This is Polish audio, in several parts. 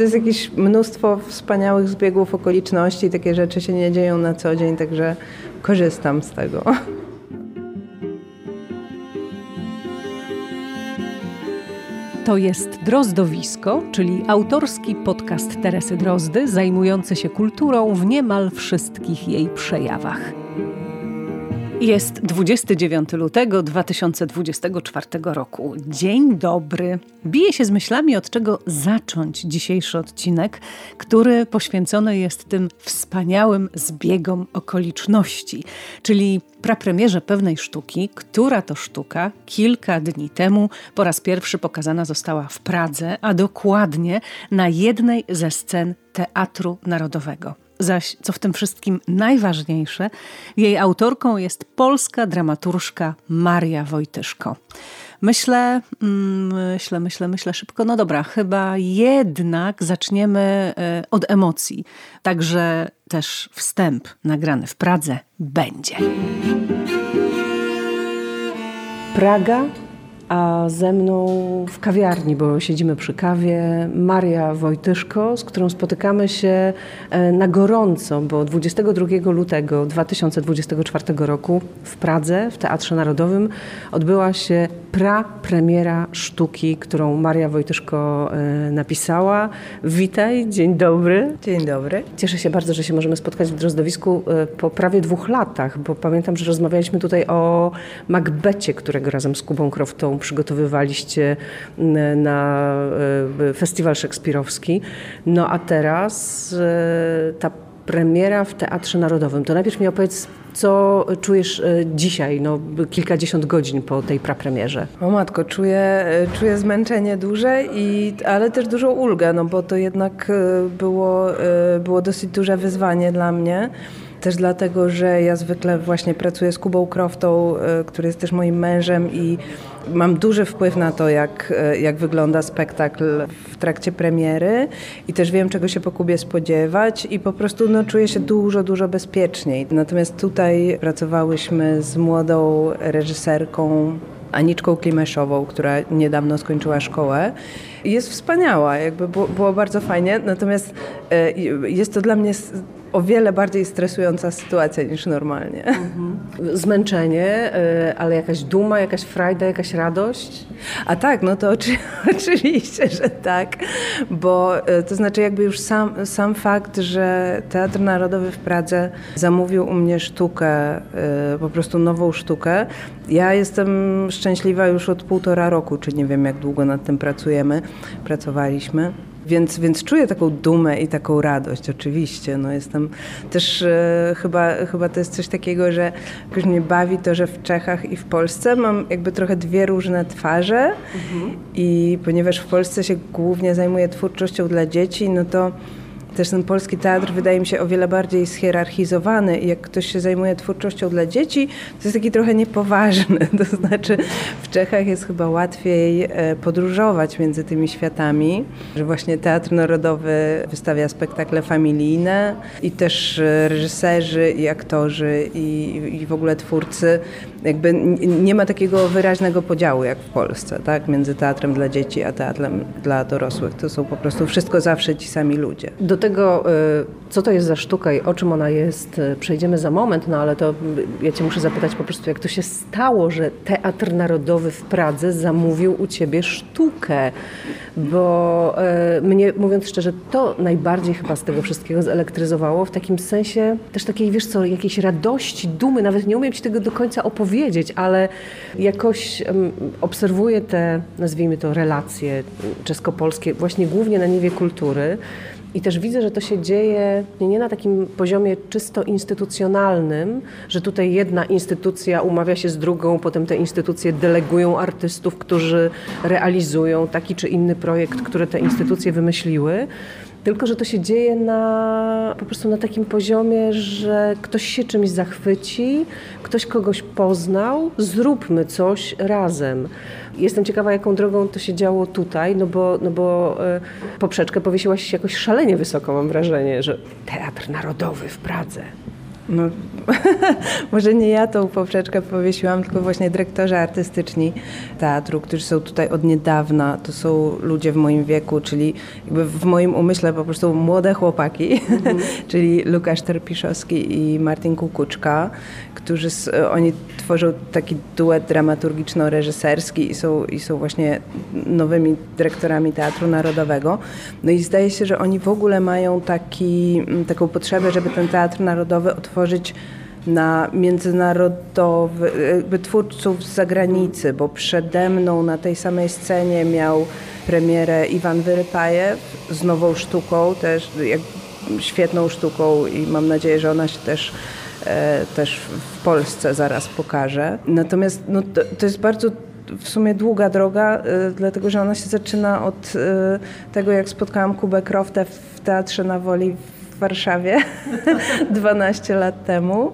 to jest jakieś mnóstwo wspaniałych zbiegów okoliczności, takie rzeczy się nie dzieją na co dzień, także korzystam z tego. To jest Drozdowisko, czyli autorski podcast Teresy Drozdy, zajmujący się kulturą w niemal wszystkich jej przejawach. Jest 29 lutego 2024 roku. Dzień dobry. Biję się z myślami, od czego zacząć dzisiejszy odcinek, który poświęcony jest tym wspaniałym zbiegom okoliczności, czyli prapremierze pewnej sztuki, która to sztuka kilka dni temu po raz pierwszy pokazana została w Pradze, a dokładnie na jednej ze scen Teatru Narodowego. Zaś, co w tym wszystkim najważniejsze, jej autorką jest polska dramaturżka Maria Wojtyszko. Myślę, mm, myślę, myślę, myślę szybko. No dobra, chyba jednak zaczniemy e, od emocji. Także też wstęp nagrany w Pradze będzie. Praga a ze mną w kawiarni, bo siedzimy przy kawie, Maria Wojtyszko, z którą spotykamy się e, na gorąco, bo 22 lutego 2024 roku w Pradze, w Teatrze Narodowym, odbyła się pra-premiera sztuki, którą Maria Wojtyszko e, napisała. Witaj, dzień dobry. Dzień dobry. Cieszę się bardzo, że się możemy spotkać w Drozdowisku e, po prawie dwóch latach, bo pamiętam, że rozmawialiśmy tutaj o Macbecie, którego razem z Kubą Croftą przygotowywaliście na e, festiwal szekspirowski. No a teraz ta premiera w Teatrze Narodowym. To najpierw mi opowiedz, co czujesz e, dzisiaj, no, kilkadziesiąt godzin po tej prapremierze? O matko, czuję, e, czuję zmęczenie duże, i, ale też dużą ulgę, no bo to jednak e, było, było dosyć duże wyzwanie dla mnie. Też dlatego, że ja zwykle właśnie pracuję z Kubą Croftą, który jest też moim mężem i mam duży wpływ na to, jak, jak wygląda spektakl w trakcie premiery i też wiem, czego się po Kubie spodziewać i po prostu no, czuję się dużo, dużo bezpieczniej. Natomiast tutaj pracowałyśmy z młodą reżyserką Aniczką Klimeszową, która niedawno skończyła szkołę. Jest wspaniała, jakby było, było bardzo fajnie, natomiast e, jest to dla mnie o wiele bardziej stresująca sytuacja niż normalnie. Mhm. Zmęczenie, y, ale jakaś duma, jakaś frajda, jakaś radość? A tak, no to oczy, oczywiście, że tak, bo y, to znaczy jakby już sam, sam fakt, że Teatr Narodowy w Pradze zamówił u mnie sztukę, y, po prostu nową sztukę. Ja jestem szczęśliwa już od półtora roku, czy nie wiem jak długo nad tym pracujemy, pracowaliśmy. Więc, więc czuję taką dumę i taką radość, oczywiście. No jestem też e, chyba, chyba to jest coś takiego, że jakoś mnie bawi to, że w Czechach i w Polsce mam jakby trochę dwie różne twarze mhm. i ponieważ w Polsce się głównie zajmuję twórczością dla dzieci, no to też ten polski teatr wydaje mi się o wiele bardziej schierarchizowany i jak ktoś się zajmuje twórczością dla dzieci, to jest taki trochę niepoważny. To znaczy w Czechach jest chyba łatwiej e, podróżować między tymi światami, że właśnie Teatr Narodowy wystawia spektakle familijne i też e, reżyserzy i aktorzy i, i w ogóle twórcy jakby nie ma takiego wyraźnego podziału jak w Polsce, tak? Między teatrem dla dzieci a teatrem dla dorosłych. To są po prostu wszystko zawsze ci sami ludzie. Do tego, y, co to jest za sztuka i o czym ona jest, y, przejdziemy za moment, no ale to ja cię muszę zapytać po prostu, jak to się stało, że Teatr Narodowy w Pradze zamówił u ciebie sztukę, bo y, mnie, mówiąc szczerze, to najbardziej chyba z tego wszystkiego zelektryzowało, w takim sensie też takiej, wiesz co, jakiejś radości, dumy, nawet nie umiem ci tego do końca opowiedzieć, ale jakoś obserwuję te, nazwijmy to, relacje czesko-polskie, właśnie głównie na niwie kultury, i też widzę, że to się dzieje nie na takim poziomie czysto instytucjonalnym, że tutaj jedna instytucja umawia się z drugą, potem te instytucje delegują artystów, którzy realizują taki czy inny projekt, który te instytucje wymyśliły. Tylko, że to się dzieje na, po prostu na takim poziomie, że ktoś się czymś zachwyci, ktoś kogoś poznał, zróbmy coś razem. Jestem ciekawa, jaką drogą to się działo tutaj, no bo, no bo e, poprzeczkę powiesiłaś jakoś szalenie wysoko, mam wrażenie, że Teatr Narodowy w Pradze. No, może nie ja tą poprzeczkę powiesiłam, tylko właśnie dyrektorzy artystyczni teatru, którzy są tutaj od niedawna. To są ludzie w moim wieku, czyli jakby w moim umyśle po prostu młode chłopaki, mm -hmm. czyli Lukasz Terpiszowski i Martin Kukuczka, którzy oni tworzą taki duet dramaturgiczno-reżyserski i są, i są właśnie nowymi dyrektorami Teatru Narodowego. No i zdaje się, że oni w ogóle mają taki, taką potrzebę, żeby ten Teatr Narodowy otworzyć na międzynarodowy, jakby twórców z zagranicy, bo przede mną na tej samej scenie miał premierę Iwan Wyrypajew z nową sztuką, też jak, świetną sztuką i mam nadzieję, że ona się też E, też w Polsce zaraz pokażę. Natomiast no, to, to jest bardzo w sumie długa droga, e, dlatego że ona się zaczyna od e, tego, jak spotkałam Kubę Kroftę w Teatrze na Woli Warszawie 12 lat temu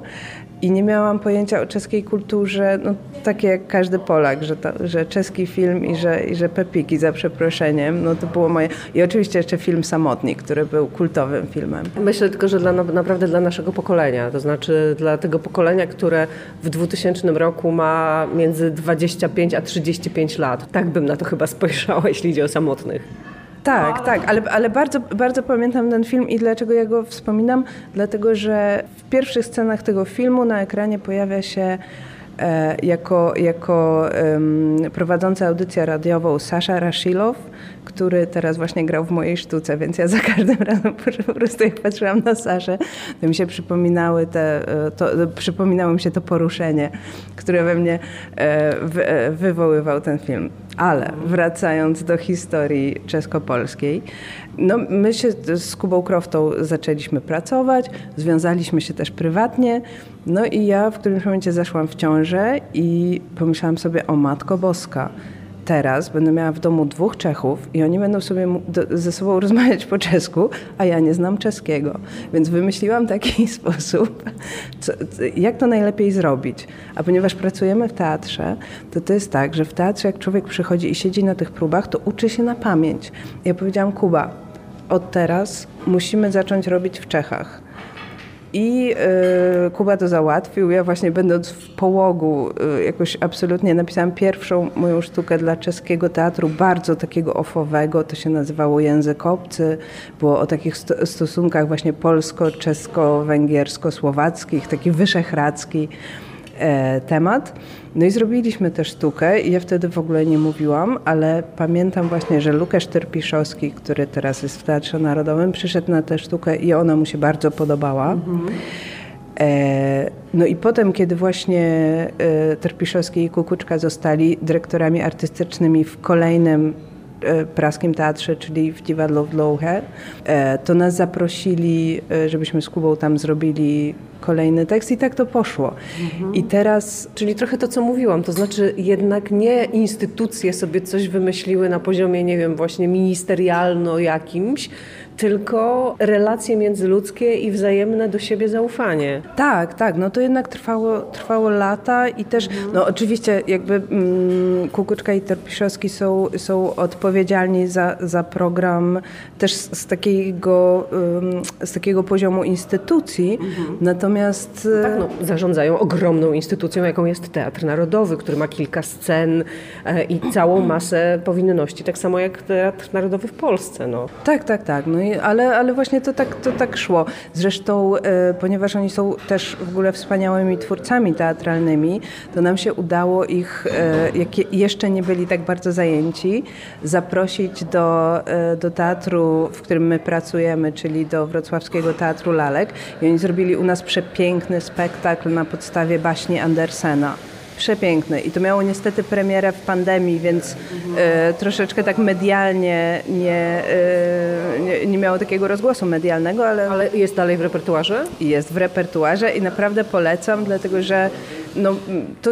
i nie miałam pojęcia o czeskiej kulturze, no, takie jak każdy Polak, że, to, że czeski film i że, i że Pepiki za przeproszeniem, no to było moje... I oczywiście jeszcze film Samotnik, który był kultowym filmem. Myślę tylko, że dla, naprawdę dla naszego pokolenia, to znaczy dla tego pokolenia, które w 2000 roku ma między 25 a 35 lat. Tak bym na to chyba spojrzała, jeśli idzie o Samotnych. Tak, tak, ale, ale bardzo, bardzo pamiętam ten film i dlaczego ja go wspominam? Dlatego, że w pierwszych scenach tego filmu na ekranie pojawia się e, jako, jako um, prowadząca audycję radiową Sasha Rashilow, który teraz właśnie grał w mojej sztuce, więc ja za każdym razem po prostu jak patrzyłam na Saszę, to mi się przypominały te, e, to, przypominało mi się to poruszenie, które we mnie e, wy, e, wywoływał ten film. Ale wracając do historii czesko-polskiej, no my się z Kubą Kroftą zaczęliśmy pracować, związaliśmy się też prywatnie, no i ja w którymś momencie zaszłam w ciążę i pomyślałam sobie, o Matko Boska, teraz będę miała w domu dwóch Czechów i oni będą sobie ze sobą rozmawiać po czesku, a ja nie znam czeskiego. Więc wymyśliłam taki sposób, co, jak to najlepiej zrobić. A ponieważ pracujemy w teatrze, to to jest tak, że w teatrze jak człowiek przychodzi i siedzi na tych próbach, to uczy się na pamięć. Ja powiedziałam, Kuba, od teraz musimy zacząć robić w Czechach. I y, Kuba to załatwił. Ja właśnie będąc w połogu y, jakoś absolutnie napisałam pierwszą moją sztukę dla czeskiego teatru, bardzo takiego ofowego. To się nazywało Język Obcy. Było o takich sto stosunkach właśnie polsko-czesko-węgiersko-słowackich, taki wyszehradzki temat. No i zrobiliśmy tę sztukę i ja wtedy w ogóle nie mówiłam, ale pamiętam właśnie, że Łukasz Terpiszowski, który teraz jest w Teatrze Narodowym, przyszedł na tę sztukę i ona mu się bardzo podobała. Mhm. E, no i potem, kiedy właśnie e, Terpiszowski i Kukuczka zostali dyrektorami artystycznymi w kolejnym e, praskim teatrze, czyli w Dziwadlo w Louhe, to nas zaprosili, żebyśmy z Kubą tam zrobili kolejny tekst i tak to poszło. Mhm. I teraz... Czyli trochę to, co mówiłam, to znaczy jednak nie instytucje sobie coś wymyśliły na poziomie, nie wiem, właśnie ministerialno jakimś, tylko relacje międzyludzkie i wzajemne do siebie zaufanie. Tak, tak, no to jednak trwało, trwało lata i też, mhm. no oczywiście jakby mm, Kukuczka i Terpiszowski są, są odpowiedzialni za, za program też z, z takiego, z takiego poziomu instytucji, mhm. natomiast... No tak, no, zarządzają ogromną instytucją, jaką jest Teatr Narodowy, który ma kilka scen e, i całą masę powinności, tak samo jak Teatr Narodowy w Polsce. No. Tak, tak, tak. No ale, ale właśnie to tak, to tak szło. Zresztą, e, ponieważ oni są też w ogóle wspaniałymi twórcami teatralnymi, to nam się udało ich, e, jak jeszcze nie byli tak bardzo zajęci, zaprosić do, e, do teatru, w którym my pracujemy, czyli do Wrocławskiego Teatru Lalek. I oni zrobili u nas przepiękny spektakl na podstawie baśni Andersena przepiękny. I to miało niestety premierę w pandemii, więc e, troszeczkę tak medialnie nie, e, nie, nie, miało takiego rozgłosu medialnego, ale... Ale jest dalej w repertuarze? Jest w repertuarze i naprawdę polecam, dlatego że no, to,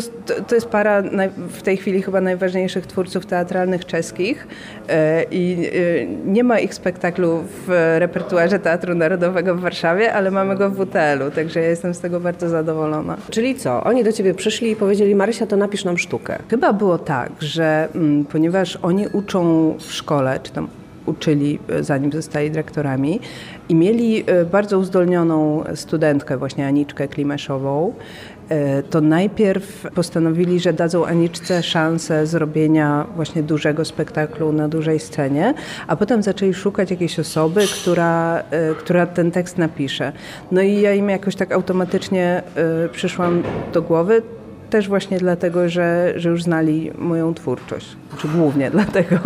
to jest para w tej chwili chyba najważniejszych twórców teatralnych czeskich e, i e, nie ma ich spektaklu w repertuarze Teatru Narodowego w Warszawie, ale mamy go w WTL-u, także ja jestem z tego bardzo zadowolona. Czyli co? Oni do ciebie przyszli i powiedzieli Marysia, to napisz nam sztukę. Chyba było tak, że mm, ponieważ oni uczą w szkole, czy tam uczyli, zanim zostali dyrektorami. I mieli bardzo uzdolnioną studentkę, właśnie Aniczkę Klimeszową, E, to najpierw postanowili, że dadzą Aniczce szansę zrobienia właśnie dużego spektaklu na dużej scenie, a potem zaczęli szukać jakiejś osoby, która, e, która ten tekst napisze. No i ja im jakoś tak automatycznie e, przyszłam do głowy, też właśnie dlatego, że, że już znali moją twórczość, czy głównie dlatego.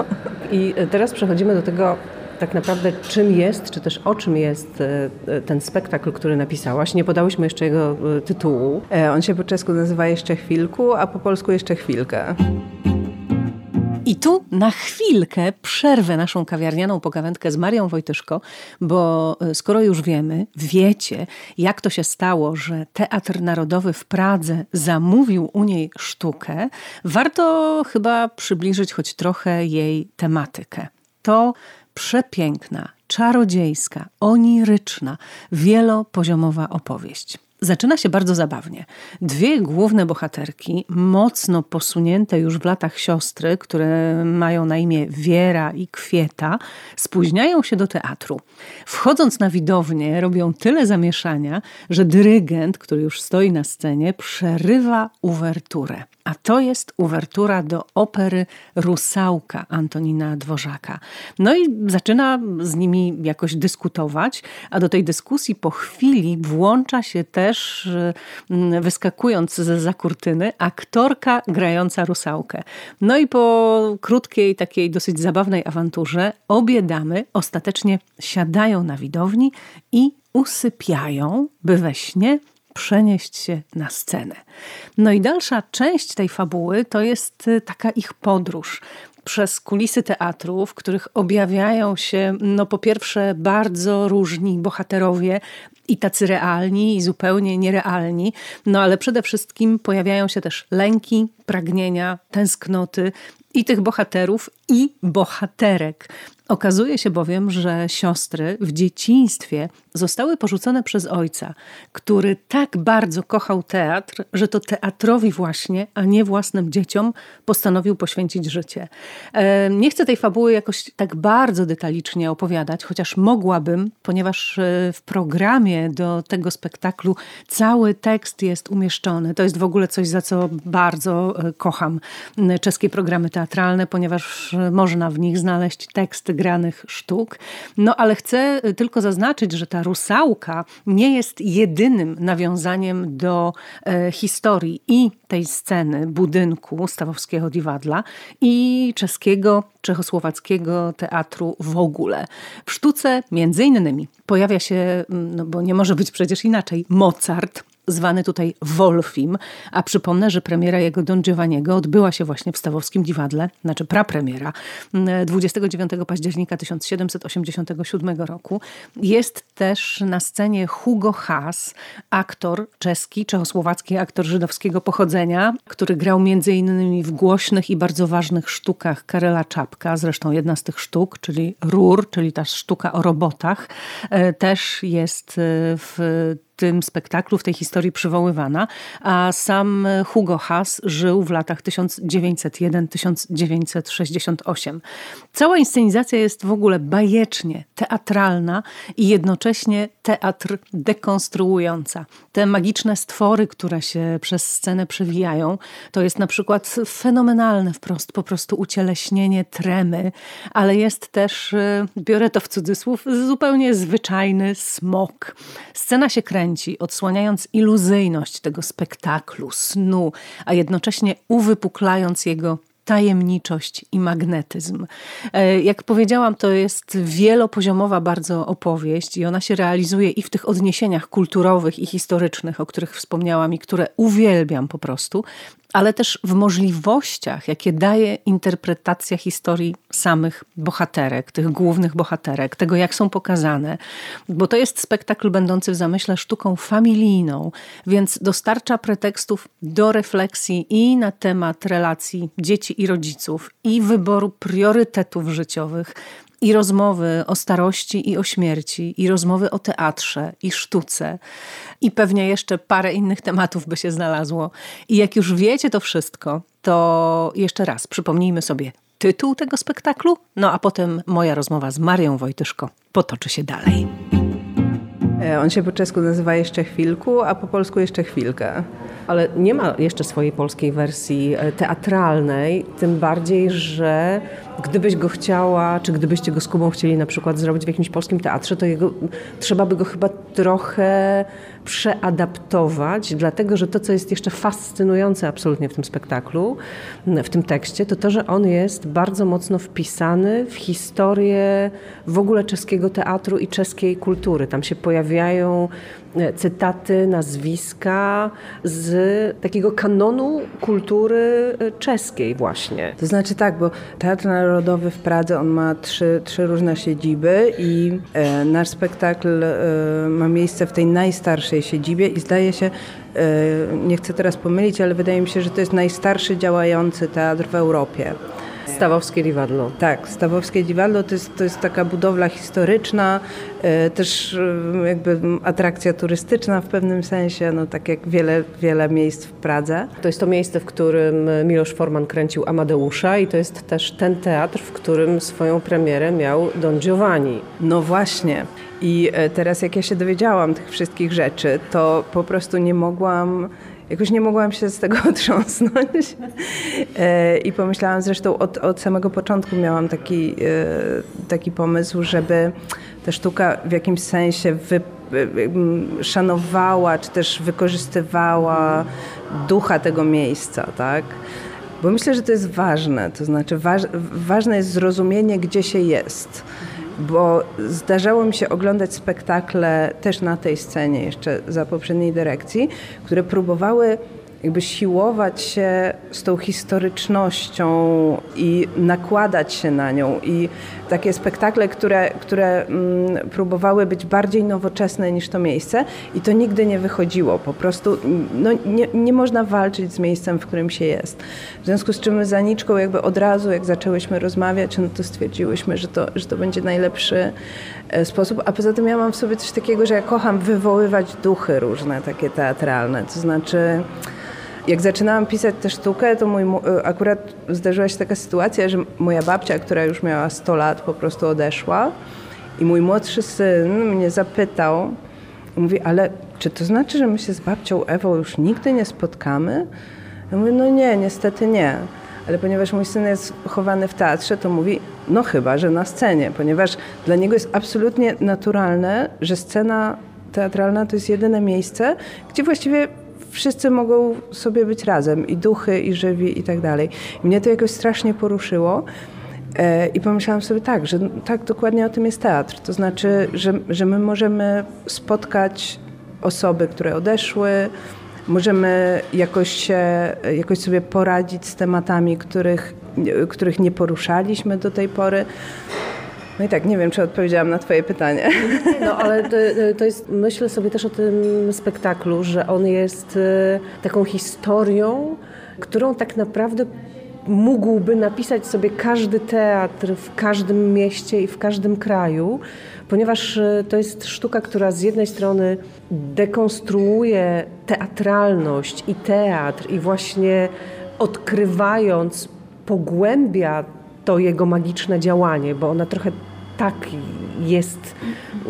I teraz przechodzimy do tego, tak naprawdę czym jest, czy też o czym jest e, e, ten spektakl, który napisałaś. Nie podałyśmy jeszcze jego e, tytułu. On się po czesku nazywa Jeszcze chwilku, a po polsku Jeszcze chwilkę. I tu na chwilkę przerwę naszą kawiarnianą pogawędkę z Marią Wojtyszko, bo skoro już wiemy, wiecie, jak to się stało, że Teatr Narodowy w Pradze zamówił u niej sztukę, warto chyba przybliżyć choć trochę jej tematykę. To przepiękna, czarodziejska, oniryczna, wielopoziomowa opowieść. Zaczyna się bardzo zabawnie. Dwie główne bohaterki, mocno posunięte już w latach siostry, które mają na imię Wiera i Kwieta, spóźniają się do teatru. Wchodząc na widownię, robią tyle zamieszania, że dyrygent, który już stoi na scenie, przerywa uwerturę. A to jest uwertura do opery Rusałka Antonina Dworzaka. No i zaczyna z nimi jakoś dyskutować, a do tej dyskusji po chwili włącza się też, mm, wyskakując za kurtyny, aktorka grająca Rusałkę. No i po krótkiej, takiej dosyć zabawnej awanturze obie damy ostatecznie siadają na widowni i usypiają, by we śnie przenieść się na scenę. No i dalsza część tej fabuły to jest y, taka ich podróż przez kulisy teatru, w których objawiają się, no po pierwsze, bardzo różni bohaterowie, i tacy realni, i zupełnie nierealni, no ale przede wszystkim pojawiają się też lęki, pragnienia, tęsknoty i tych bohaterów, i bohaterek. Okazuje się bowiem, że siostry w dzieciństwie zostały porzucone przez ojca, który tak bardzo kochał teatr, że to teatrowi właśnie, a nie własnym dzieciom postanowił poświęcić życie. Nie chcę tej fabuły jakoś tak bardzo detalicznie opowiadać, chociaż mogłabym, ponieważ e, w programie do tego spektaklu cały tekst jest umieszczony. To jest w ogóle coś, za co bardzo e, kocham czeskie programy teatralne, ponieważ e, można w nich znaleźć teksty granych sztuk. No ale chcę tylko zaznaczyć, że ta rusałka nie jest jedynym nawiązaniem do e, historii i tej sceny budynku Stawowskiego Diwadla i czeskiego, czechosłowackiego teatru w ogóle. W sztuce między innymi pojawia się, no bo nie może być przecież inaczej, Mozart, zwany tutaj Wolfim, a przypomnę, że premiera jego Don Giovanniego odbyła się właśnie w Stawowskim Dziwadle, znaczy prapremiera 29 października 1787 roku. Jest też na scenie Hugo Haas, aktor czeski, czechosłowacki aktor żydowskiego pochodzenia, który grał między innymi w głośnych i bardzo ważnych sztukach Karela Czapka, zresztą jedna z tych sztuk, czyli Rur, czyli ta sztuka o robotach, e, też jest e, w tym spektaklu, w tej historii przywoływana, a sam Hugo Haas żył w latach 1901-1968. Cała inscenizacja jest w ogóle bajecznie teatralna i jednocześnie teatr dekonstruująca. Te magiczne stwory, które się przez scenę przewijają, to jest na przykład fenomenalne wprost, po prostu ucieleśnienie tremy, ale jest też, e, biorę to w cudzysłów, zupełnie zwyczajny smok. Scena się kręci kręci, odsłaniając iluzyjność tego spektaklu, snu, a jednocześnie uwypuklając jego tajemniczość i magnetyzm. E, jak powiedziałam, to jest wielopoziomowa bardzo opowieść i ona się realizuje i w tych odniesieniach kulturowych i historycznych, o których wspomniałam i które uwielbiam po prostu, ale też w możliwościach, jakie daje interpretacja historii samych bohaterek, tych głównych bohaterek, tego jak są pokazane, bo to jest spektakl będący w zamyśle sztuką familijną, więc dostarcza pretekstów do refleksji i na temat relacji dzieci i rodziców, i wyboru priorytetów życiowych, i rozmowy o starości i o śmierci, i rozmowy o teatrze i sztuce, i pewnie jeszcze parę innych tematów by się znalazło. I jak już wiecie to wszystko, to jeszcze raz przypomnijmy sobie tytuł tego spektaklu, no a potem moja rozmowa z Marią Wojtyszko potoczy się dalej. E, on się po czesku nazywa Jeszcze chwilku, a po polsku Jeszcze chwilkę. Ale nie ma jeszcze swojej polskiej wersji e, teatralnej, tym bardziej, że gdybyś go chciała, czy gdybyście go z Kubą chcieli na przykład zrobić w jakimś polskim teatrze, to jego, trzeba by go chyba trochę przeadaptować, dlatego że to, co jest jeszcze fascynujące absolutnie w tym spektaklu, w tym tekście, to to, że on jest bardzo mocno wpisany w historię w ogóle czeskiego teatru i czeskiej kultury. Tam się pojawiają e, cytaty, nazwiska z takiego kanonu kultury e, czeskiej właśnie. To znaczy tak, bo Teatr Narodowy w Pradze, on ma trzy, trzy różne siedziby i e, nasz spektakl e, ma miejsce w tej najstarszej siedzibie i zdaje się, e, nie chcę teraz pomylić, ale wydaje mi się, że to jest najstarszy działający teatr w Europie. Stawowskie Liwadlo. Tak, Stawowskie Liwadlo to jest, to jest taka budowla historyczna, e, też e, jakby atrakcja turystyczna w pewnym sensie, no tak jak wiele, wiele miejsc w Pradze. To jest to miejsce, w którym Miloš Forman kręcił Amadeusza i to jest też ten teatr, w którym swoją premierę miał Don Giovanni. No właśnie. I e, teraz jak ja się dowiedziałam tych wszystkich rzeczy, to po prostu nie mogłam jakoś nie mogłam się z tego otrząsnąć. E, I pomyślałam zresztą od, od samego początku miałam taki, e, taki pomysł, żeby ta sztuka w jakimś sensie wy, szanowała, czy też wykorzystywała ducha tego miejsca, tak? Bo myślę, że to jest ważne, to znaczy waż, ważne jest zrozumienie, gdzie się jest bo zdarzało mi się oglądać spektakle też na tej scenie jeszcze za poprzedniej dyrekcji, które próbowały jakby siłować się z tą historycznością i nakładać się na nią. I takie spektakle, które, które mm, próbowały być bardziej nowoczesne niż to miejsce i to nigdy nie wychodziło. Po prostu no, nie, nie można walczyć z miejscem, w którym się jest. W związku z czym my z Aniczką jakby od razu, jak zaczęłyśmy rozmawiać, no to stwierdziłyśmy, że to, że to będzie najlepszy e, sposób. A poza tym ja mam w sobie coś takiego, że ja kocham wywoływać duchy różne, takie teatralne. To znaczy jak zaczynałam pisać tę sztukę, to mój, y, akurat zdarzyła się taka sytuacja, że moja babcia, która już miała 100 lat, po prostu odeszła i mój młodszy syn mnie zapytał, mówi, ale czy to znaczy, że my się z babcią Ewą już nigdy nie spotkamy? Ja mówię, no nie, niestety nie. Ale ponieważ mój syn jest chowany w teatrze, to mówi, no chyba, że na scenie, ponieważ dla niego jest absolutnie naturalne, że scena teatralna to jest jedyne miejsce, gdzie właściwie wszyscy mogą sobie być razem, i duchy, i żywi, i tak dalej. Mnie to jakoś strasznie poruszyło. E, I pomyślałam sobie tak, że tak dokładnie o tym jest teatr. To znaczy, że, że my możemy spotkać osoby, które odeszły, możemy jakoś, się, jakoś sobie poradzić z tematami, których, których nie poruszaliśmy do tej pory. No i tak, nie wiem, czy odpowiedziałam na Twoje pytanie. No, ale to, to, jest, myślę sobie też o tym spektaklu, że on jest e, taką historią, którą tak naprawdę mógłby napisać sobie każdy teatr w każdym mieście i w każdym kraju, ponieważ e, to jest sztuka, która z jednej strony dekonstruuje teatralność i teatr i właśnie odkrywając pogłębia to jego magiczne działanie, bo ona trochę tak jest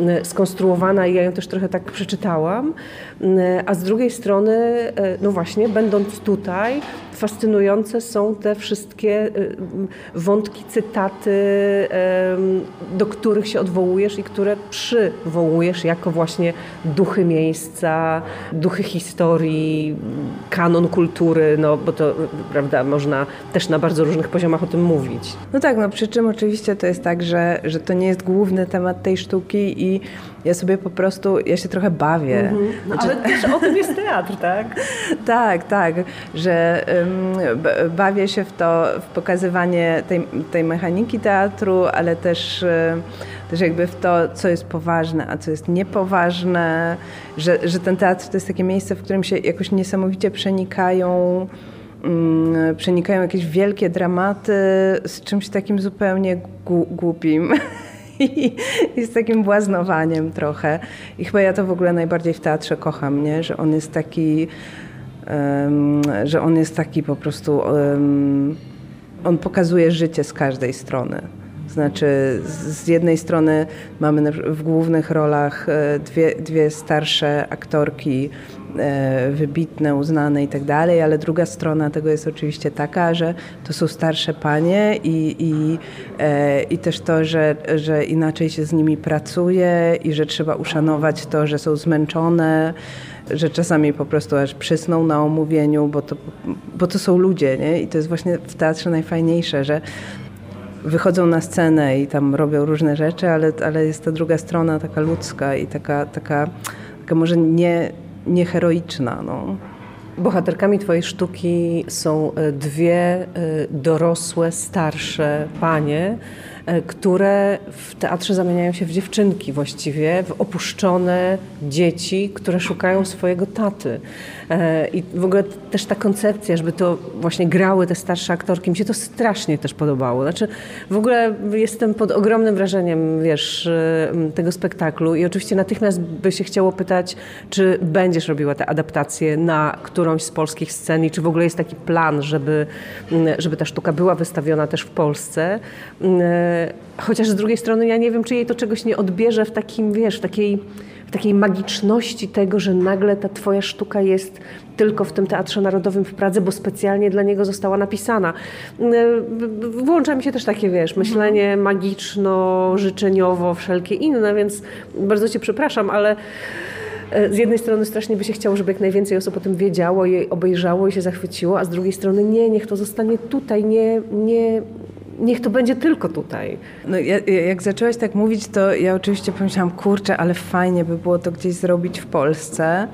e, skonstruowana i ja ją też trochę tak przeczytałam. E, a z drugiej strony, e, no właśnie, będąc tutaj, fascynujące są te wszystkie wątki, cytaty, do których się odwołujesz i które przywołujesz jako właśnie duchy miejsca, duchy historii, kanon kultury, no bo to, prawda, można też na bardzo różnych poziomach o tym mówić. No tak, no przy czym oczywiście to jest tak, że, że to nie jest główny temat tej sztuki i ja sobie po prostu, ja się trochę bawię. Mm -hmm. no, znaczy... Ale też o tym jest teatr, tak? tak, tak, że bawię się w to, w pokazywanie tej, tej mechaniki teatru, ale też, też jakby w to, co jest poważne, a co jest niepoważne, że, że ten teatr to jest takie miejsce, w którym się jakoś niesamowicie przenikają mm, przenikają jakieś wielkie dramaty z czymś takim zupełnie głupim. i, z takim błaznowaniem trochę. I chyba ja to w ogóle najbardziej w teatrze kocham, nie? że on jest taki, że on jest taki po prostu on pokazuje życie z każdej strony. Znaczy, z jednej strony mamy w głównych rolach e, dwie, dwie starsze aktorki, wybitne, uznane i tak dalej, ale druga strona tego jest oczywiście taka, że to są starsze panie i, i, e, i też to, że, że inaczej się z nimi pracuje i że trzeba uszanować to, że są zmęczone że czasami po prostu aż przysną na omówieniu, bo to, bo to są ludzie, nie? I to jest właśnie w teatrze najfajniejsze, że wychodzą na scenę i tam robią różne rzeczy, ale, ale jest ta druga strona taka ludzka i taka, taka, taka może nie, nie heroiczna. No. Bohaterkami Twojej sztuki są e, dwie e, dorosłe, starsze panie, które w teatrze zamieniają się w dziewczynki właściwie, w opuszczone dzieci, które szukają swojego taty. E, I w ogóle też ta koncepcja, żeby to właśnie grały te starsze aktorki, mi się to strasznie też podobało. Znaczy w ogóle jestem pod ogromnym wrażeniem, wiesz, e, tego spektaklu i oczywiście natychmiast by się chciało pytać, czy będziesz robiła te adaptacje na którąś z polskich scen i czy w ogóle jest taki plan, żeby, żeby ta sztuka była wystawiona też w Polsce. Chociaż z drugiej strony ja nie wiem, czy jej to czegoś nie odbierze w takim, wiesz, w takiej, w takiej magiczności tego, że nagle ta twoja sztuka jest tylko w tym Teatrze Narodowym w Pradze, bo specjalnie dla niego została napisana. Włącza mi się też takie, wiesz, myślenie magiczno, życzeniowo, wszelkie inne, więc bardzo cię przepraszam, ale e, z jednej strony strasznie by się chciało, żeby jak najwięcej osób o tym wiedziało, jej obejrzało i się zachwyciło, a z drugiej strony nie, niech to zostanie tutaj, nie, nie, niech to będzie tylko tutaj. No, ja, jak zaczęłaś tak mówić, to ja oczywiście pomyślałam, kurczę, ale fajnie by było to gdzieś zrobić w Polsce.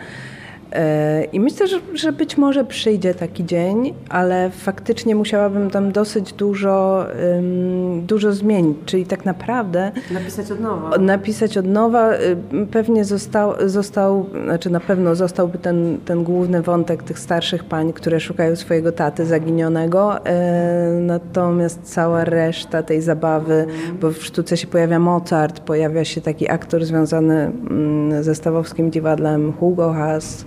I myślę, że, że, być może przyjdzie taki dzień, ale faktycznie musiałabym tam dosyć dużo, dużo zmienić. Czyli tak naprawdę. Napisać od nowa. Napisać od nowa. Pewnie został, został znaczy na pewno zostałby ten, ten główny wątek tych starszych pań, które szukają swojego taty zaginionego. E, natomiast cała reszta tej zabawy, bo w sztuce się pojawia Mozart, pojawia się taki aktor związany mm, ze stawowskim dziwadlem Hugo Haas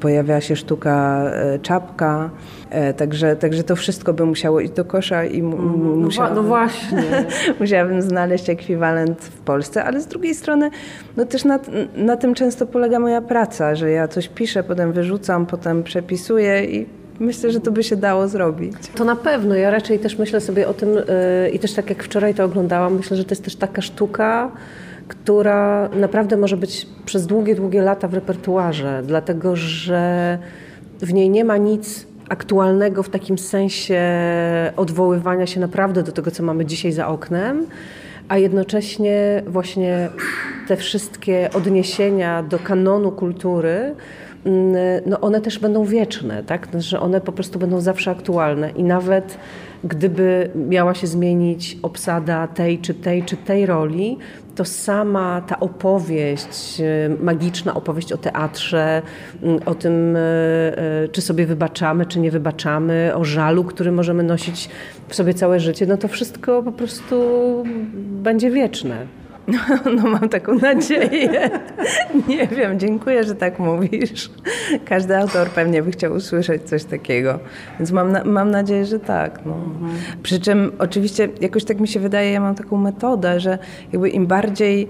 pojawia się sztuka e, czapka, e, także, także to wszystko by musiało iść do kosza i mu, no, musiałabym, no właśnie. musiałabym znaleźć ekwiwalent w Polsce, ale z drugiej strony no też na, na tym często polega moja praca, że ja coś piszę, potem wyrzucam, potem przepisuję i Myślę, że to by się dało zrobić. To na pewno. Ja raczej też myślę sobie o tym yy, i też tak jak wczoraj to oglądałam, myślę, że to jest też taka sztuka, która naprawdę może być przez długie, długie lata w repertuarze, dlatego że w niej nie ma nic aktualnego w takim sensie odwoływania się naprawdę do tego, co mamy dzisiaj za oknem, a jednocześnie właśnie te wszystkie odniesienia do kanonu kultury, mm, no one też będą wieczne, tak? że one po prostu będą zawsze aktualne i nawet gdyby miała się zmienić obsada tej czy tej czy tej roli, to sama ta opowieść, e, magiczna opowieść o teatrze, o tym, e, e, czy sobie wybaczamy, czy nie wybaczamy, o żalu, który możemy nosić w sobie całe życie, no to wszystko po prostu będzie wieczne. No, no, mam taką nadzieję. Nie wiem, dziękuję, że tak mówisz. Każdy autor pewnie by chciał usłyszeć coś takiego. Więc mam, na, mam nadzieję, że tak. No. Mhm. Przy czym oczywiście jakoś tak mi się wydaje, ja mam taką metodę, że jakby im bardziej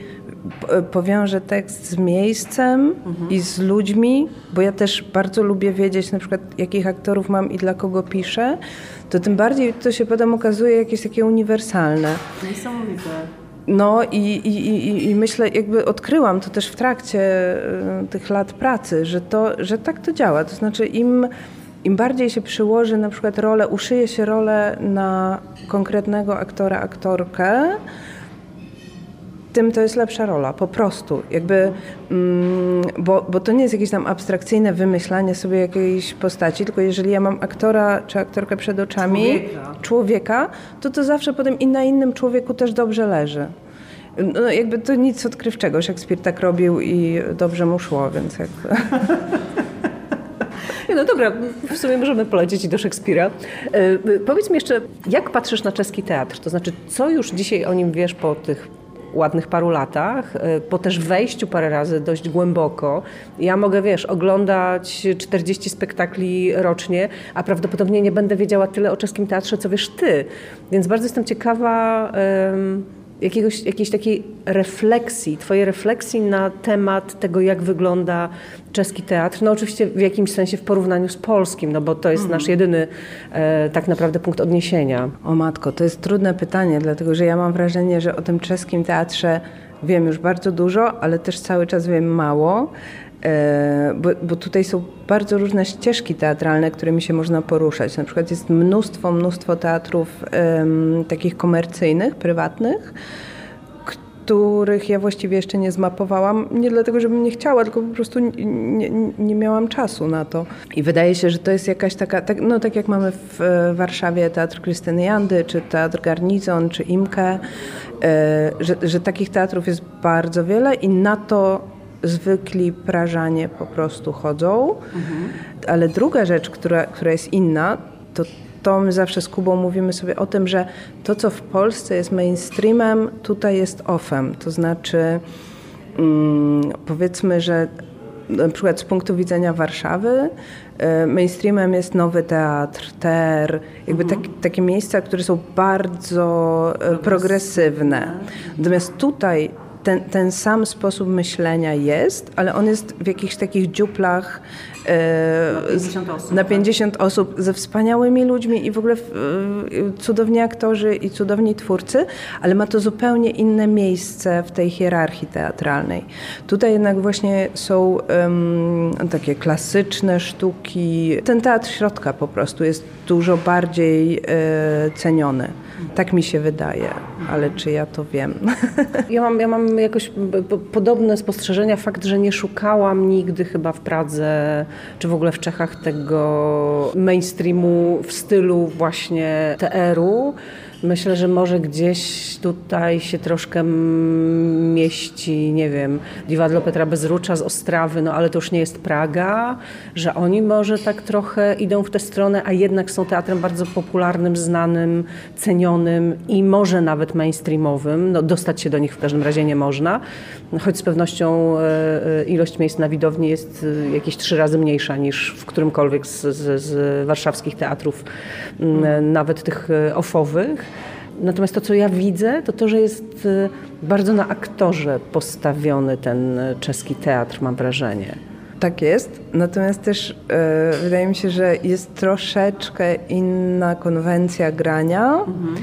powiążę tekst z miejscem mhm. i z ludźmi, bo ja też bardzo lubię wiedzieć na przykład jakich aktorów mam i dla kogo piszę, to tym bardziej to się potem okazuje jakieś takie uniwersalne. Niesamowite. No i, i, i, i, myślę, jakby odkryłam to też w trakcie y, tych lat pracy, że, to, że tak to działa. To znaczy im, im bardziej się przyłoży na przykład rolę, uszyje się rolę na konkretnego aktora, aktorkę, tym to jest lepsza rola, po prostu. Jakby, mm, bo, bo to nie jest jakieś tam abstrakcyjne wymyślanie sobie jakiejś postaci, tylko jeżeli ja mam aktora czy aktorkę przed oczami, człowieka, człowieka to to zawsze potem i na innym człowieku też dobrze leży. No, jakby to nic odkrywczego. Szekspir tak robił i dobrze mu szło, więc jakby... No dobra, w sumie możemy polecieć i do Szekspira. E, powiedz mi jeszcze, jak patrzysz na czeski teatr? To znaczy, co już dzisiaj o nim wiesz po tych ładnych paru latach, e, po też wejściu parę razy dość głęboko. Ja mogę, wiesz, oglądać 40 spektakli rocznie, a prawdopodobnie nie będę wiedziała tyle o czeskim teatrze, co wiesz ty. Więc bardzo jestem ciekawa jakiegoś, jakiejś takiej refleksji, twojej refleksji na temat tego, jak wygląda czeski teatr. No oczywiście w jakimś sensie w porównaniu z polskim, no bo to jest nasz jedyny e, tak naprawdę punkt odniesienia. O matko, to jest trudne pytanie, dlatego że ja mam wrażenie, że o tym czeskim teatrze wiem już bardzo dużo, ale też cały czas wiem mało. E, bo, bo, tutaj są bardzo różne ścieżki teatralne, którymi się można poruszać. Na przykład jest mnóstwo, mnóstwo teatrów takich komercyjnych, prywatnych, których ja właściwie jeszcze nie zmapowałam. Nie dlatego, żebym nie chciała, tylko po prostu nie, nie, nie miałam czasu na to. I wydaje się, że to jest jakaś taka, tak, no tak jak mamy w Warszawie Teatr Krystyny Jandy, czy Teatr Garnizon, czy Imkę, e, że, że takich teatrów jest bardzo wiele i na to zwykli prażanie po prostu chodzą. Mhm. Ale druga rzecz, która, która jest inna, to to my zawsze z Kubą mówimy sobie o tym, że to, co w Polsce jest mainstreamem, tutaj jest offem. To znaczy, mm, powiedzmy, że na przykład z punktu widzenia Warszawy y, mainstreamem jest nowy teatr, ter, jakby mhm. tak, takie miejsca, które są bardzo y, progresywne. Natomiast tutaj ten, ten sam sposób myślenia jest, ale on jest w jakichś takich dziuplach e, na 50 osób, na 50 tak? osób ze wspaniałymi ludźmi i w ogóle e, cudowni aktorzy i cudowni twórcy, ale ma to zupełnie inne miejsce w tej hierarchii teatralnej. Tutaj jednak właśnie są um, takie klasyczne sztuki. Ten teatr środka po prostu jest dużo bardziej e, ceniony. Tak mi się wydaje, ale czy ja to wiem? Ja mam, ja mam jakoś podobne spostrzeżenia. Fakt, że nie szukałam nigdy chyba w Pradze, czy w ogóle w Czechach tego mainstreamu w stylu właśnie TR-u. Myślę, że może gdzieś tutaj się troszkę mieści, nie wiem, Diwadlo Petra Bezrucza z Ostrawy, no ale to już nie jest Praga, że oni może tak trochę idą w tę stronę, a jednak są teatrem bardzo popularnym, znanym, cenionym i może nawet mainstreamowym. No, dostać się do nich w każdym razie nie można, choć z pewnością e, e, ilość miejsc na widowni jest e, jakieś trzy razy mniejsza niż w którymkolwiek z, z, z warszawskich teatrów, nawet tych ofowych. Natomiast to, co ja widzę, to to, że jest y, bardzo na aktorze postawiony ten y, czeski teatr, mam wrażenie. Tak jest, natomiast też e, wydaje mi się, że jest troszeczkę inna konwencja grania mhm.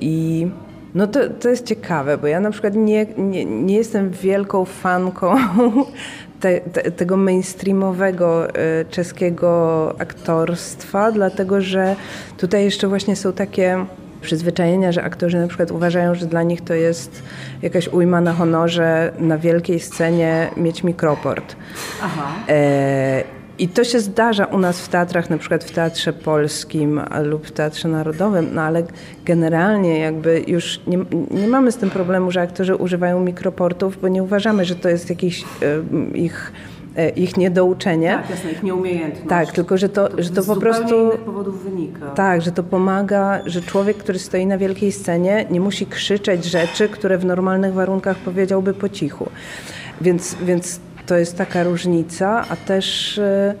i no to, to jest ciekawe, bo ja na przykład nie, nie, nie jestem wielką fanką te, te, tego mainstreamowego czeskiego aktorstwa, dlatego że tutaj jeszcze właśnie są takie przyzwyczajenia, że aktorzy na przykład uważają, że dla nich to jest jakaś ujma na honorze na wielkiej scenie mieć mikroport. Aha. E, i to się zdarza u nas w teatrach, na przykład w Teatrze Polskim lub w Teatrze Narodowym, no ale generalnie jakby już nie, nie mamy z tym problemu, że aktorzy używają mikroportów, bo nie uważamy, że to jest jakiś y, ich E, ich niedouczenie. Tak, jasne, ich nieumiejętność. Tak, tylko że to, to że to po prostu. powodów wynika. Tak, że to pomaga, że człowiek, który stoi na wielkiej scenie, nie musi krzyczeć rzeczy, które w normalnych warunkach powiedziałby po cichu. Więc, więc to jest taka różnica, a też e,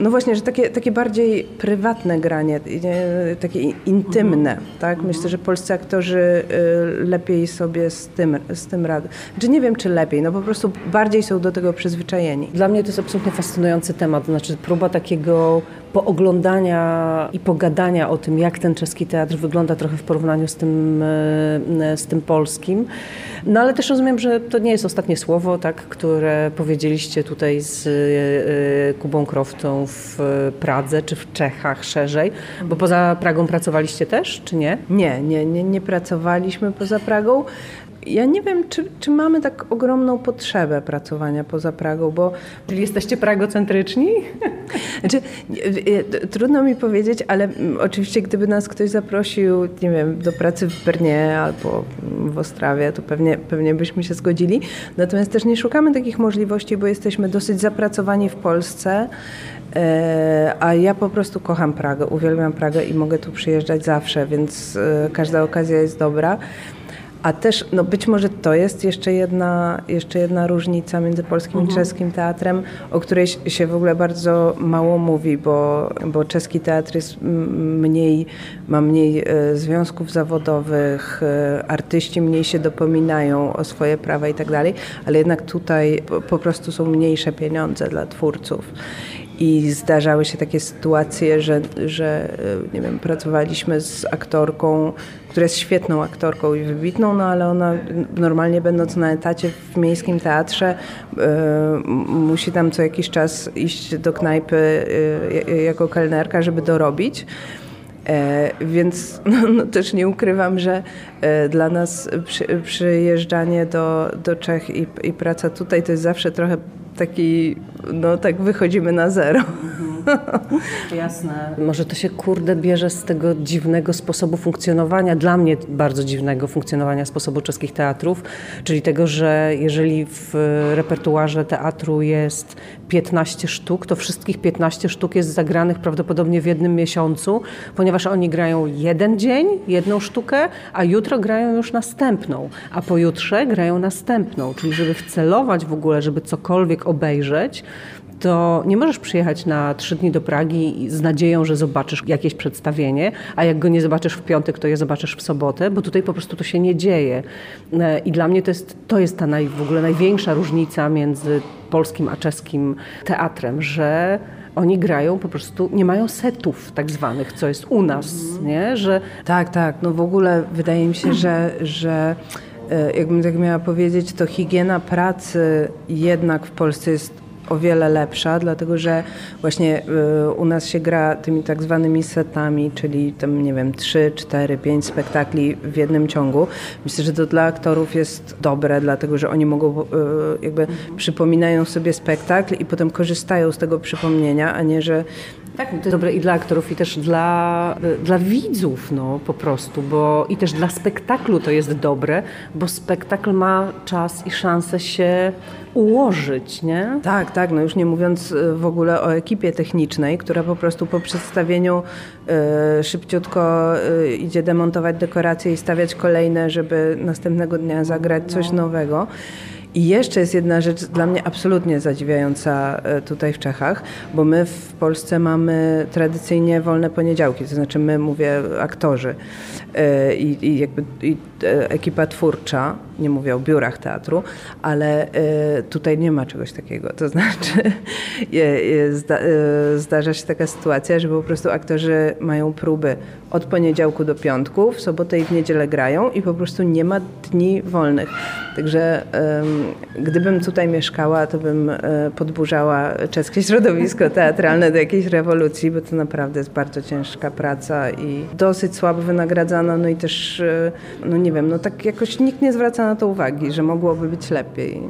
no właśnie, że takie, takie bardziej prywatne granie, takie intymne, mhm. tak? Mhm. Myślę, że polscy aktorzy y, lepiej sobie z tym, z tym radzą. Czy nie wiem, czy lepiej, no po prostu bardziej są do tego przyzwyczajeni. Dla mnie to jest absolutnie fascynujący temat, znaczy próba takiego pooglądania i pogadania o tym, jak ten czeski teatr wygląda trochę w porównaniu z tym, e, z tym polskim. No ale też rozumiem, że to nie jest ostatnie słowo, tak, które powiedzieliście tutaj z e, Kubą Kroftą w Pradze, czy w Czechach szerzej, bo poza Pragą pracowaliście też, czy nie? Nie, nie, nie, nie pracowaliśmy poza Pragą ja nie wiem, czy, czy mamy tak ogromną potrzebę pracowania poza Pragą, bo... Czyli jesteście pragocentryczni? Znaczy, trudno mi powiedzieć, ale oczywiście gdyby nas ktoś zaprosił, nie wiem, do pracy w Brnie albo w Ostrawie, to pewnie, pewnie byśmy się zgodzili. Natomiast też nie szukamy takich możliwości, bo jesteśmy dosyć zapracowani w Polsce, e, a ja po prostu kocham Pragę, uwielbiam Pragę i mogę tu przyjeżdżać zawsze, więc e, każda okazja jest dobra. A też, no być może to jest jeszcze jedna, jeszcze jedna różnica między polskim mhm. i czeskim teatrem, o której się w ogóle bardzo mało mówi, bo, bo czeski teatr jest mniej, ma mniej e, związków zawodowych, e, artyści mniej się dopominają o swoje prawa i tak dalej, ale jednak tutaj po prostu są mniejsze pieniądze dla twórców. I zdarzały się takie sytuacje, że, że nie wiem, pracowaliśmy z aktorką, która jest świetną aktorką i wybitną, no ale ona normalnie będąc na etacie w miejskim teatrze yy, musi tam co jakiś czas iść do knajpy yy, jako kelnerka, żeby dorobić. E, więc no, no, też nie ukrywam, że e, dla nas przy, przyjeżdżanie do, do Czech i, i praca tutaj to jest zawsze trochę taki, no tak wychodzimy na zero. Jasne. Może to się kurde bierze z tego dziwnego sposobu funkcjonowania, dla mnie bardzo dziwnego funkcjonowania sposobu czeskich teatrów, czyli tego, że jeżeli w repertuarze teatru jest 15 sztuk, to wszystkich 15 sztuk jest zagranych prawdopodobnie w jednym miesiącu, ponieważ oni grają jeden dzień, jedną sztukę, a jutro grają już następną, a pojutrze grają następną, czyli żeby wcelować w ogóle, żeby cokolwiek obejrzeć, to nie możesz przyjechać na trzy dni do Pragi z nadzieją, że zobaczysz jakieś przedstawienie, a jak go nie zobaczysz w piątek, to je zobaczysz w sobotę, bo tutaj po prostu to się nie dzieje. E, I dla mnie to jest, to jest ta naj, w ogóle największa różnica między polskim a czeskim teatrem, że oni grają po prostu, nie mają setów tak zwanych, co jest u nas, mhm. nie? Że... Tak, tak. No w ogóle wydaje mi się, że, że e, jakbym tak miała powiedzieć, to higiena pracy jednak w Polsce jest o wiele lepsza, dlatego że właśnie y, u nas się gra tymi tak zwanymi setami, czyli tam, nie wiem, 3, 4, 5 spektakli w jednym ciągu. Myślę, że to dla aktorów jest dobre, dlatego że oni mogą, y, jakby przypominają sobie spektakl i potem korzystają z tego przypomnienia, a nie, że tak, to jest dobre i dla aktorów, i też dla, dla widzów, no po prostu, bo i też dla spektaklu to jest dobre, bo spektakl ma czas i szansę się ułożyć, nie? Tak, tak, no już nie mówiąc y, w ogóle o ekipie technicznej, która po prostu po przedstawieniu y, szybciutko y, idzie demontować dekoracje i stawiać kolejne, żeby następnego dnia zagrać coś no. nowego. I jeszcze jest jedna rzecz dla mnie absolutnie zadziwiająca e, tutaj w Czechach, bo my w Polsce mamy tradycyjnie wolne poniedziałki, to znaczy my, mówię, aktorzy e, i, i jakby i e, ekipa twórcza, nie mówię o biurach teatru, ale tutaj nie ma czegoś takiego. To znaczy zdarza się taka sytuacja, że po prostu aktorzy mają próby od poniedziałku do piątku, w sobotę i w niedzielę grają i po prostu nie ma dni wolnych. Także gdybym tutaj mieszkała, to bym e, podburzała czeskie środowisko teatralne do jakiejś rewolucji, bo to naprawdę jest bardzo ciężka praca i dosyć słabo wynagradzana, no i też, e, no nie wiem, no tak jakoś nikt nie zwraca na to uwagi, że mogłoby być lepiej.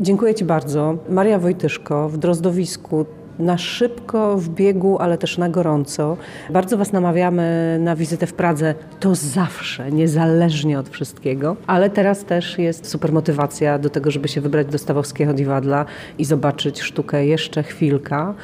Dziękuję Ci bardzo. Maria Wojtyszko w Drozdowisku na szybko, w biegu, ale też na gorąco. Bardzo Was namawiamy na wizytę w Pradze. To zawsze, niezależnie od wszystkiego. Ale teraz też jest super motywacja do tego, żeby się wybrać do Stawowskiego Diwadla i zobaczyć sztukę jeszcze chwilka,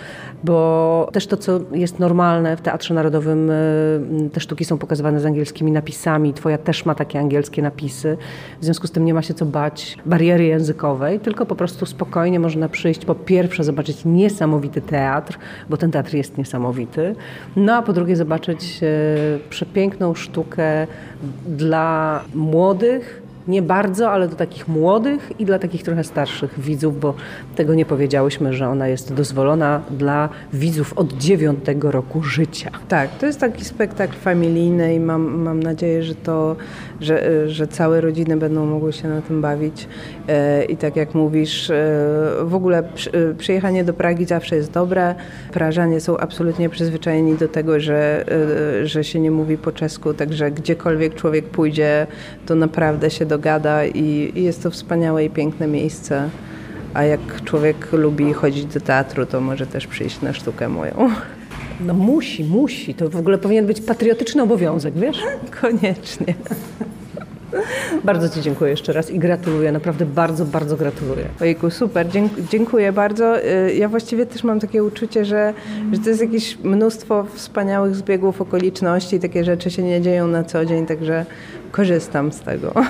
bo też to, co jest normalne w Teatrze Narodowym, y, te sztuki są pokazywane z angielskimi napisami. Twoja też ma takie angielskie napisy. W związku z tym nie ma się co bać bariery językowej, tylko po prostu spokojnie można przyjść po pierwsze zobaczyć niesamowity teatr, bo ten teatr jest niesamowity. No a po drugie zobaczyć e, przepiękną sztukę dla młodych, nie bardzo, ale do takich młodych i dla takich trochę starszych widzów, bo tego nie powiedziałyśmy, że ona jest dozwolona dla widzów od dziewiątego roku życia. Tak, to jest taki spektakl familijny i mam, mam nadzieję, że to, że, że całe rodziny będą mogły się na tym bawić. E, I tak jak mówisz, e, w ogóle e, przyjechanie do Pragi zawsze jest dobre. Prażanie są absolutnie przyzwyczajeni do tego, że, że się nie mówi po czesku, także gdziekolwiek człowiek pójdzie, to naprawdę się do dogada i, i jest to wspaniałe i piękne miejsce. A jak człowiek lubi chodzić do teatru, to może też przyjść na sztukę moją. No musi, musi. To w ogóle powinien być patriotyczny obowiązek, wiesz? Koniecznie. Bardzo Ci dziękuję jeszcze raz i gratuluję, naprawdę bardzo, bardzo gratuluję. Ojku, super, dziękuję bardzo. Y, ja właściwie też mam takie uczucie, że, że to jest jakieś mnóstwo wspaniałych zbiegów okoliczności, takie rzeczy się nie dzieją na co dzień, także korzystam z tego.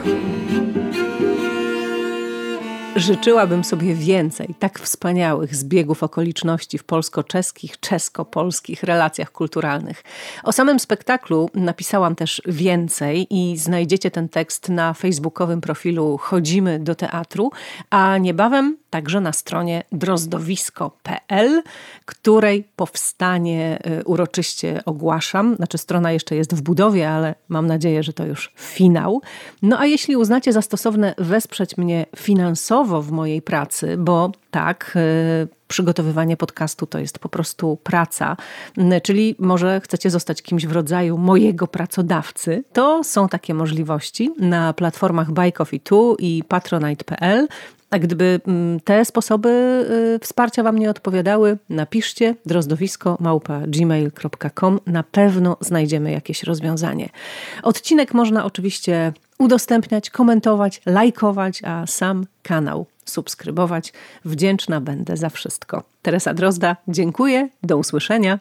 Życzyłabym sobie więcej tak wspaniałych zbiegów okoliczności w polsko-czeskich, czesko-polskich relacjach kulturalnych. O samym spektaklu napisałam też więcej i znajdziecie ten tekst na facebookowym profilu Chodzimy do teatru, a niebawem także na stronie drozdowisko.pl, której powstanie y, uroczyście ogłaszam. Znaczy, strona jeszcze jest w budowie, ale mam nadzieję, że to już finał. No a jeśli uznacie za stosowne wesprzeć mnie finansowo w mojej pracy, bo tak, y, przygotowywanie podcastu to jest po prostu praca, czyli może chcecie zostać kimś w rodzaju mojego pracodawcy, to są takie możliwości na platformach Buy 2 i patronite.pl. A gdyby te sposoby y, wsparcia Wam nie odpowiadały, napiszcie drozdowisko gmail.com. Na pewno znajdziemy jakieś rozwiązanie. Odcinek można oczywiście udostępniać, komentować, lajkować, a sam kanał subskrybować. Wdzięczna będę za wszystko. Teresa Drozda, dziękuję, do usłyszenia.